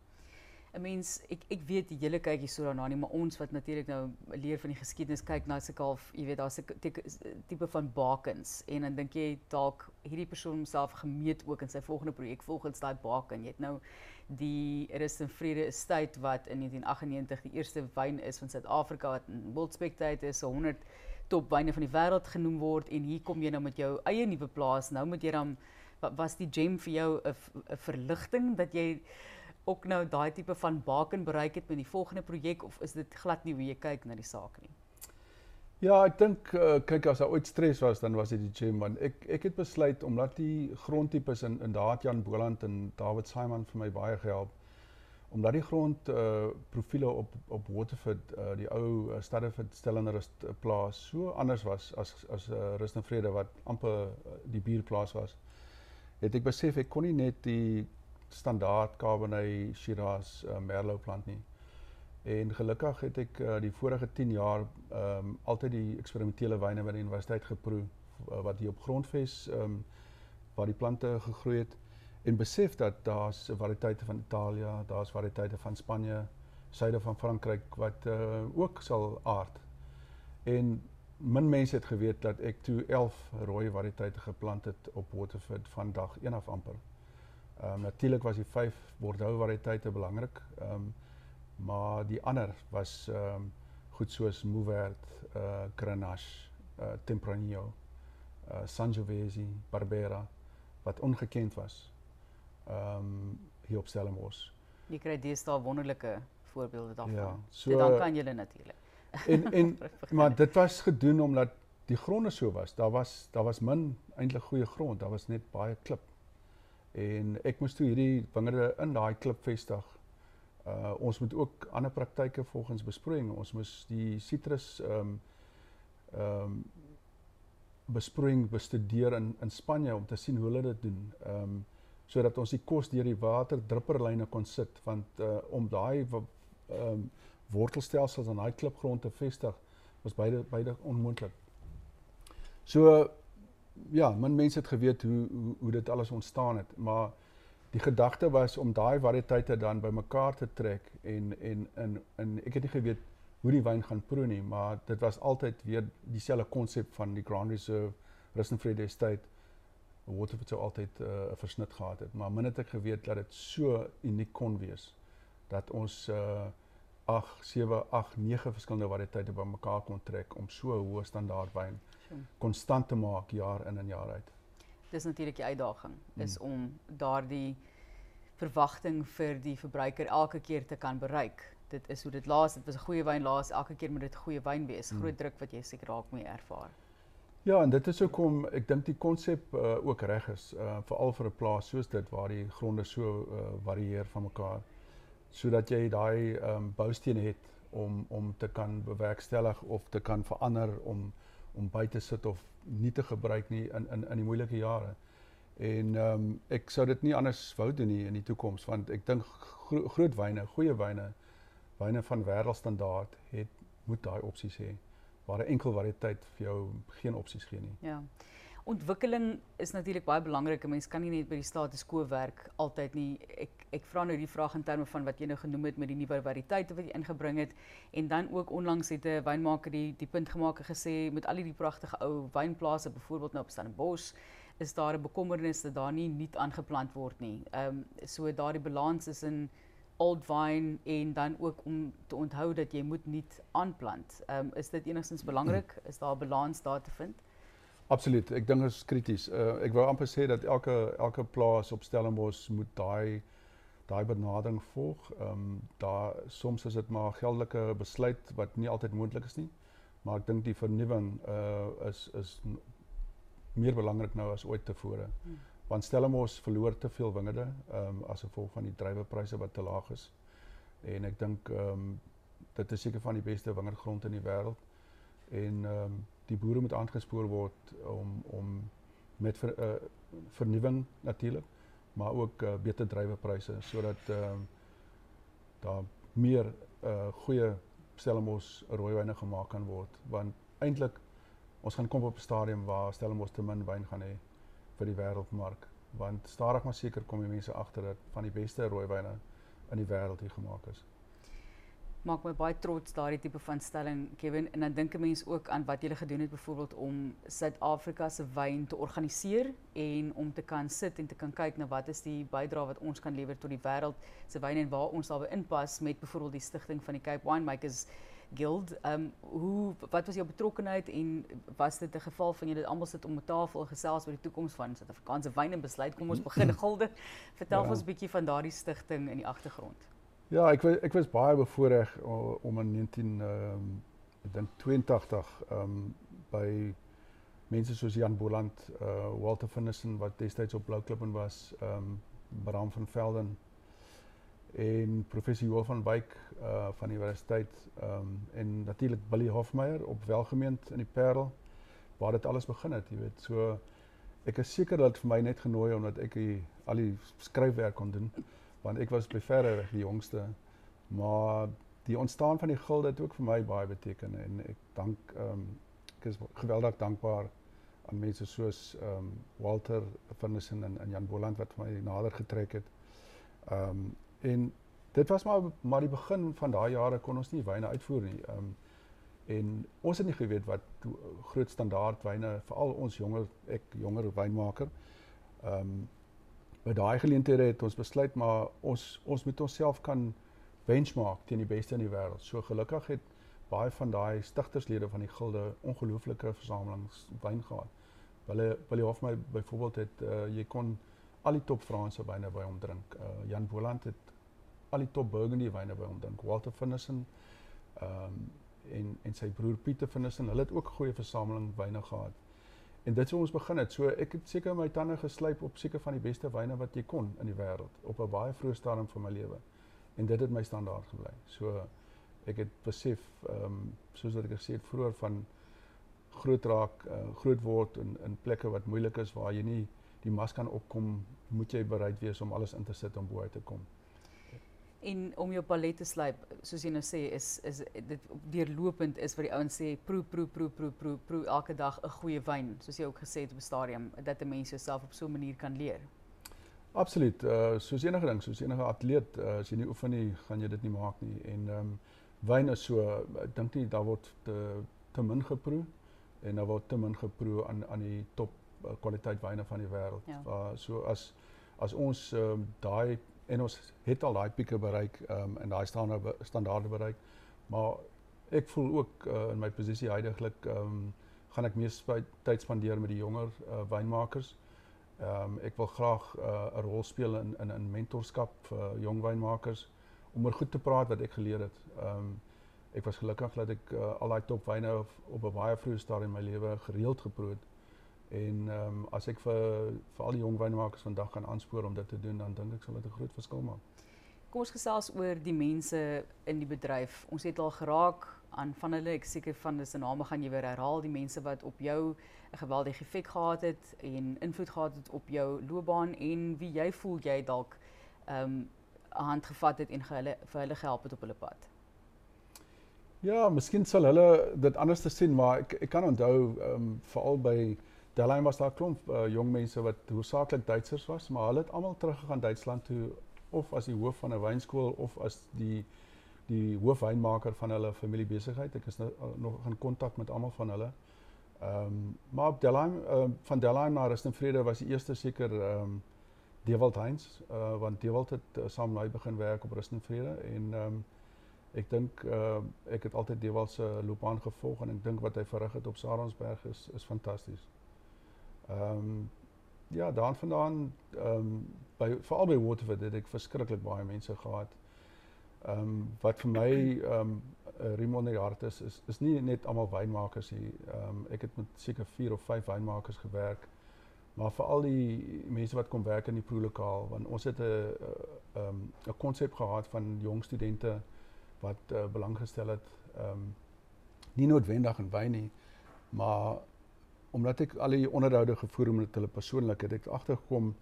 'n mens ek ek weet hele kyk hier so daarna nie, maar ons wat natuurlik nou leer van die geskiedenis kyk na sulke half, jy weet daar's 'n tipe van bakens en dan dink jy dalk hierdie persoon homself gemeet ook in sy volgende projek volgens daai baken. Jy het nou die Rust en Vrede Estate wat in 1998 die eerste wyn is van Suid-Afrika wat in World Spectator is 100 top wyne van die wêreld genoem word en hier kom jy nou met jou eie nuwe plaas. Nou moet jy dan was die gem vir jou 'n verligting dat jy ook nou daai tipe van baken bereik het met die volgende projek of is dit glad nie hoe jy kyk na die saak nie? Ja, ek dink uh, kyk as daar ooit stres was dan was dit die want ek ek het besluit omdat die grondtipes in in Daat-Jan Boland en David Simon vir my baie gehelp omdat die grond uh profile op op Waterford uh die ou uh, Stadeford Stellenrust uh, plaas so anders was as as uh, Rust en Vrede wat amper uh, die buurplaas was het ek besef ek kon nie net die standaard Cabernet Shiraz uh, Merlot plant nie. En gelukkig het ek uh, die vorige 10 jaar ehm um, altyd die eksperimentele wyne by die universiteit geproe uh, wat hier op grondves ehm um, waar die plante gegroei het en besef dat daar's variëteite van Italië, daar's variëteite van Spanje, suide van Frankryk wat uh, ook sal aard. En min mense het geweet dat ek toe 11 rooi variëteite geplant het op Waterford van dag 1 af amper. Ehm um, natuurlik was die vyf Bordeaux variëteite belangrik. Ehm um, maar die ander was ehm um, goed soos Mourvèdre, uh Grenache, uh Tempranillo, uh Sangiovese, Barbera wat ongekend was. Ehm um, hier op Stellenbosch. Jy kry deesdae wonderlike voorbeelde daarvan. Ja, so Dit dan kan jy natuurlik. En en maar dit was gedoen omdat die gronde so was. Daar was daar was min eintlik goeie grond. Daar was net baie klip en ek moes toe hierdie wingerde in daai klip vestig. Uh ons moet ook ander praktyke volgens besproeiing. Ons moes die sitrus ehm um, ehm um, besproeiing bestudeer in in Spanje om te sien hoe hulle dit doen. Ehm um, sodat ons die kos deur die water drupperlyne kon sit want uh om daai ehm um, wortelstelsels aan daai klipgrond te vestig was beide beide onmoontlik. So ja, min mense het geweet hoe hoe hoe dit alles ontstaan het, maar die gedagte was om daai variëteite dan bymekaar te trek en en in in ek het nie geweet hoe die wyn gaan proe nie, maar dit was altyd weer dieselfde konsep van die Grand Reserve Rustenfrede Estate Waterford sou altyd uh, 'n uh, versnit gehad het, maar min het ek geweet dat dit so uniek kon wees dat ons uh 8 7 8 9 verskillende variëteite bymekaar kon trek om so 'n hoë standaard wyn konstant te maak jaar in en jaar uit. Dis natuurlik die uitdaging is hmm. om daardie verwagting vir die verbruiker elke keer te kan bereik. Dit is hoe dit laas, dit was 'n goeie wyn laas, elke keer moet dit goeie wyn wees. Hmm. Groot druk wat jy seker raak mee ervaar. Ja, en dit is hoekom ek dink die konsep uh, ook reg is, uh, veral vir 'n plaas soos dit waar die gronde so uh, varieer van mekaar sodat jy ehm um, boustene het om om te kan bewerkstellig of te kan verander om om by te sit of nie te gebruik nie in in in die moeilike jare. En ehm um, ek dit nie anders wou doen in die toekoms want ek dink gro groot wyne, goeie wyne, wyne van wêreldstandaard het moet daai opsies hê waar 'n enkel variëteit vir jou geen opsies gee nie. Ja. Ontwikkeling is natuurlik baie belangrik. 'n Mens kan nie net by die status quo werk altyd nie. Ek ek vra nou die vraag in terme van wat jy nou genoem het met die nuwe variëteite wat jy ingebring het en dan ook onlangs het 'n die die punt gemaak en met al hierdie pragtige ou wynplase byvoorbeeld nou op Stellenbosch is daar 'n bekommernis dat daar nie nuut aangeplant word nie. Ehm um, so daardie balans is in old vine en dan ook om te onthou dat jy moet nuut aanplant. Ehm um, is dit enigstens belangrik? Is daar 'n balans daar te vind? Absoluut. Ek dink dit is krities. Uh, ek wou amper sê dat elke elke plaas op Stellenbosch moet daai daai benadering volg. Ehm um, daar soms is dit maar geldelike besluit wat nie altyd moontlik is nie. Maar ek dink die vernuwing uh is is meer belangrik nou as ooit tevore. Hmm. Want Stellenbosch verloor te veel wingerde ehm um, as gevolg van die druiwepryse wat te laag is. En ek dink ehm um, dit is seker van die beste wingerdgrond in die wêreld. En ehm um, die boere moet aangespoor word om om met ver, uh, vernuwing natuurlik, maar ook uh, beter druiwepryse sodat ehm uh, daar meer uh, goeie Stellenbosch rooiwyne gemaak kan word want eintlik ons gaan kom op 'n stadium waar Stellenbosch te min wyn gaan hê vir die wêreldmark want stadig maar seker kom die mense agter dat van die beste rooiwyne in die wêreld hier gemaak is. Maak my baie trots daardie tipe van stelling Kevin en dan dink 'n mens ook aan wat jy gele gedoen het byvoorbeeld om Suid-Afrika se wyn te organiseer en om te kan sit en te kan kyk na wat is die bydrae wat ons kan lewer tot die wêreld se wyn en waar ons daarby inpas met byvoorbeeld die stigting van die Cape Winemakers Guild. Ehm um, hoe wat was jou betrokkenheid en was dit 'n geval van julle almal sit om 'n tafel gesels oor die toekoms van Suid-Afrikaanse wyn en besluit kom ons begin gilde. Vertel ja. ons 'n bietjie van daardie stigting in die agtergrond. Ja, ek was ek was baie bevoorreg om in 19 ehm um, ek dink 82 ehm um, by mense soos Jan Boland, uh Walter Finnissen wat destyds op Blou Klip en was, ehm um, Bram van Velden en professor Joel van Wyk uh van die universiteit ehm um, en natuurlik Billy Hofmeyer op Welgemeend in die Parel waar dit alles begin het, jy weet. So ek is seker dat vir my net genooi omdat ek die, al die skryfwerk kon doen want ek was by verre weg die jongste. Maar die ontstaan van die gilde het ook vir my baie beteken en ek dank ehm um, ek is geweldig dankbaar aan mense soos ehm um, Walter Finnissen en, en Jan Boland wat my nader getrek het. Ehm um, En dit was maar maar die begin van daai jare kon ons nie wyne uitvoer nie. Ehm um, en ons het nie geweet wat groot standaard wyne veral ons jonger ek jonger wynmaker. Ehm um, by daai geleenthede het ons besluit maar ons ons moet onsself kan benchmark teen die beste in die wêreld. So gelukkig het baie van daai stigterslede van die gilde ongelooflike versamelings wyn gehad. Hulle Willie Hofmeyer byvoorbeeld het uh, jy kon al die top Franse wyne by hom drink. Uh, Jan Boland het al die top Burgundy wyne by hom drink. Walter Finnissen ehm um, en en sy broer Pieter Finnissen, hulle het ook goeie versameling wyne gehad. En dit sou ons begin het. So ek het seker my tande geslyp op seker van die beste wyne wat jy kon in die wêreld op 'n baie vroeë stadium van my lewe. En dit het my standaard gebly. So ek het besef ehm um, soos wat ek gesê het vroeër van groot raak, uh, groot word in in plekke wat moeilik is waar jy nie die mas kan opkom, moet jy bereid wees om alles in te sit om bo uit te kom en om jou palet te slyp soos jy nou sê is is dit deurlopend is wat die ouens sê proe proe proe proe proe proe elke dag 'n goeie wyn soos jy ook gesê het op 'n stadium dat 'n mens jouself op so 'n manier kan leer. Absoluut. Uh soos enige ding, soos enige atleet, uh, as jy nie oefen nie, gaan jy dit nie maak nie. En ehm um, wyn is so ek dink nie daar word te te min geproe en daar word te min geproe aan aan die top uh, kwaliteit wyne van die wêreld. Ja. Uh, so as as ons ehm um, daai en ons het al daai pieke bereik um, en daai standaarde standaarde bereik. Maar ek voel ook uh, in my posisie heidaglik ehm um, gaan ek meer tyd spandeer met die jonger uh, wynmakers. Ehm um, ek wil graag uh, 'n uh, rol speel in in in mentorskap vir uh, jong wynmakers om oor goed te praat wat ek geleer het. Ehm um, ek was gelukkig dat ek uh, al daai topwyne op, op 'n baie vroeë stadium in my lewe gereeld geproe het. En ehm um, as ek vir vir al die jong wynmakers vandag gaan aanspoor om dit te doen, dan dink ek sal dit 'n groot verskil maak. Kom ons gesels oor die mense in die bedryf. Ons het al geraak aan van hulle, ek seker van hulle se name gaan jy weer herhaal, die mense wat op jou 'n geweldige effek gehad het en invloed gehad het op jou loopbaan en wie jy voel jy dalk ehm um, hand gevat het en hulle vir hulle gehelp het op hulle pad. Ja, miskien sal hulle dit anders te sien, maar ek ek kan onthou ehm um, veral by Delheim was daar 'n klomp uh, jong mense wat hoofsaaklik Duitsers was, maar hulle het almal teruggegaan Duitsland toe of as die hoof van 'n wynskool of as die die hoofwynmaker van hulle familiebesigheid. Ek is nou, uh, nog in kontak met almal van hulle. Ehm um, maar op Delheim uh, van Delheim na Rustenvrede was die eerste seker ehm um, Dewald Heinz, uh, want Dewald het uh, saam met my begin werk op Rustenvrede en ehm um, ek dink uh, ek het altyd Dewald se loopbaan gevolg en ek dink wat hy verrig het op Saronsberg is is fantasties. Ehm um, ja, daarvandaan ehm um, by veral by Waterford het ek verskriklik baie mense gehad. Ehm um, wat vir my ehm um, riem onder die hart is is is nie net almal wynmakers nie. Ehm um, ek het met seker 4 of 5 wynmakers gewerk. Maar veral die mense wat kom werk in die proelokaal want ons het 'n ehm um, 'n konsep gehad van jong studente wat uh, belang gestel het ehm um, nie noodwendig in wyn nie, maar omdat ek al die onderhoude gevoer met hulle persoonlik het ek agtergekom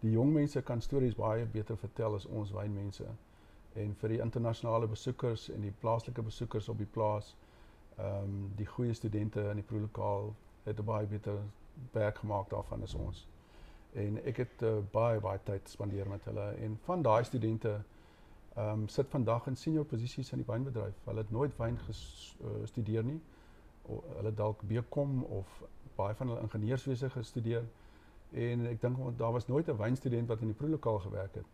die jong mense kan stories baie beter vertel as ons wynmense en vir die internasionale besoekers en die plaaslike besoekers op die plaas ehm um, die goeie studente in die proelokaal het baie beter werk gemaak daarvan as ons. En ek het uh, baie baie tyd spandeer met hulle en van daai studente ehm um, sit vandag in senior posisies in die wynbedryf. Hulle het nooit wyn gestudeer uh, nie. O, hulle dalk BCom of baie van hulle ingenieurswese gestudeer en ek dink daar was nooit 'n wynstudent wat in die proelokaal gewerk het.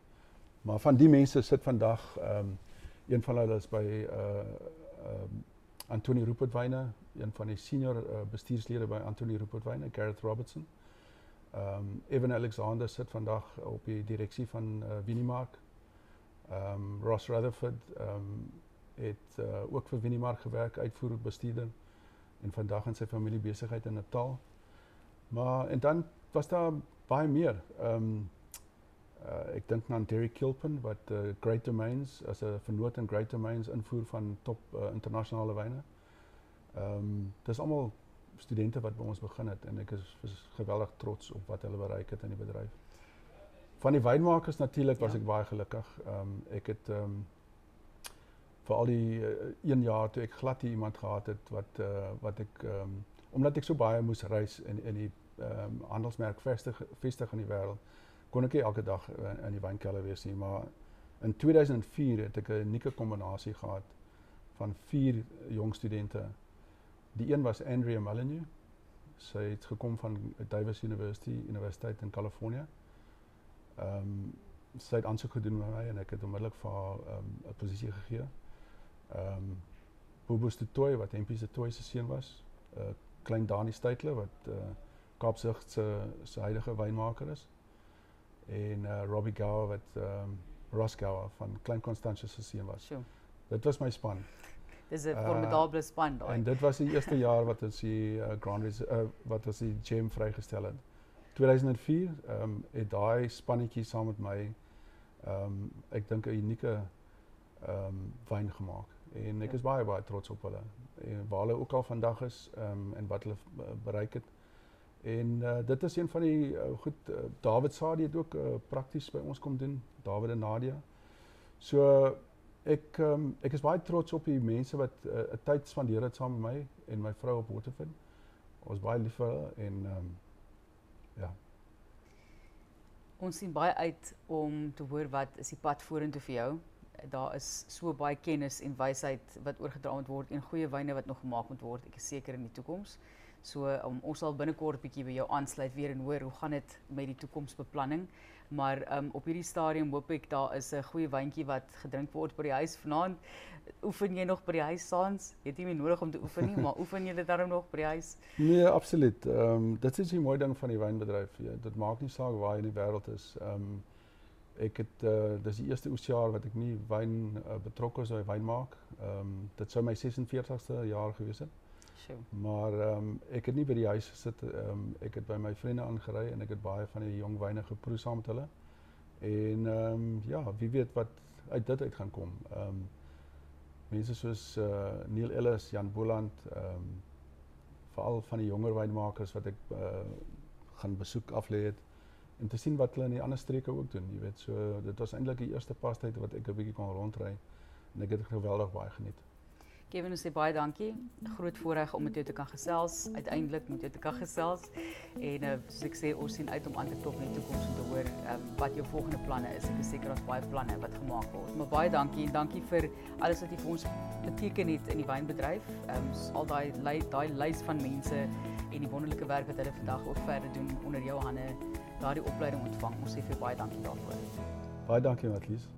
Maar van die mense sit vandag ehm um, een van hulle is by uh ehm um, Anthony Rupert Wyne, een van die senior uh, bestuurslede by Anthony Rupert Wyne, Gareth Robertson. Ehm um, Evan Alexander sit vandag op die direksie van uh, Winimark. Ehm um, Ross Rutherford ehm um, het uh, ook vir Winimark gewerk, uitvoerende bestuurder en vandag in sy familie besigheid in Natal. Maar en dan was daar baie meer. Ehm um, uh, ek dink aan Derek Kilpin wat uh, Great Domains as 'n vernoot in Great Domains invoer van top uh, internasionale wyne. Ehm um, dis almal studente wat by ons begin het en ek is geweldig trots op wat hulle bereik het in die bedryf. Van die wynmakers natuurlik was ja. ek baie gelukkig. Ehm um, ek het ehm um, vir al die uh, een jaar toe ek glad nie iemand gehad het wat uh, wat ek um, omdat ek so baie moes reis in in die um, handelsmerk vestig vestig in die wêreld kon ek nie elke dag in, in die wynkelder wees nie. Maar in 2004 het ek 'n unieke kombinasie gehad van vier jong studente. Die een was Andrea Molyneux. Sy het gekom van Davis University Universiteit in Kalifornië ehm um, sy het aansoek gedoen met my en ek het onmiddellik vir haar ehm, 'n um, posisie gegee ehm um, Bobos de Toy wat Hempie se Toy se seun was, uh, klein Dani Steytler wat uh, Kaapsig se se huidige wynmaker is en uh, Robbie Gower wat ehm um, Ross Gower van Klein Constantia se seun was. Sure. Dit was my span. Dis 'n formidable uh, span daai. En dit was die eerste jaar wat ons die uh, Grand Res uh, wat ons die gem vrygestel het. 2004 ehm um, het daai spannetjie saam met my ehm um, ek dink 'n unieke ehm um, wyn gemaak en ek ja. is baie baie trots op hulle en waar hulle ook al vandag is um, en wat hulle uh, bereik het. En uh, dit is een van die uh, goed uh, David Saadi het ook uh, prakties by ons kom doen, David en Nadia. So ek um, ek is baie trots op die mense wat 'n uh, tyd spandeer het saam met my en my vrou op Waterford. Ons baie lief vir hulle en um, ja. Ons sien baie uit om te hoor wat is die pad vorentoe vir jou daar is so baie kennis en wysheid wat oorgedra word en goeie wyne wat nog gemaak moet word. Ek is seker in die toekoms. So um, ons sal binnekort bietjie by jou aansluit weer en hoor hoe gaan dit met die toekomsbeplanning. Maar um, op hierdie stadium hoop ek daar is 'n goeie wyntjie wat gedrink word by die huis vanaand. Oefen jy nog by die huis saans? Jy het nie meer nodig om te oefen nie, maar oefen jy dit darm nog by die huis? Nee, absoluut. Ehm um, dit is die mooi ding van die wynbedryf. Ja, dit maak nie saak waar jy in die wêreld is. Ehm um, ek het uh dis die eerste oesjaar wat ek nie wyn uh, betrokke is by wyn maak. Ehm um, dit sou my 46ste jaar gewees het. Maar ehm um, ek het nie by die huis gesit ehm um, ek het by my vriende aangery en ek het baie van die jong wyne geproe saam met hulle. En ehm um, ja, wie weet wat uit dit uit gaan kom. Ehm um, mense soos uh Neil Ellis, Jan Boland, ehm um, veral van die jonger wynmakers wat ek uh gaan besoek aflê het en te sien wat hulle in die ander streke ook doen, jy weet. So dit was eintlik die eerste pastyd wat ek 'n bietjie kon rondry en ek het geweldig baie geniet. Kevin, ons sê baie dankie. Groot voorreg om met jou te kan gesels. Uiteindelik moet jy te kan gesels. En uh, soos ek sê, ons sien uit om aan te klop in die toekoms om te hoor um, wat jou volgende planne is. Ek is seker daar's baie planne wat gemaak word. Maar baie dankie en dankie vir alles wat jy vir ons beteken het in die wynbedryf. Ehm um, al daai daai lys van mense en die wonderlike werk wat hulle vandag ook verder doen onder jou hande, daardie opleiding ontvang. Ons sê vir baie dankie daarvoor. Baie dankie Matlies.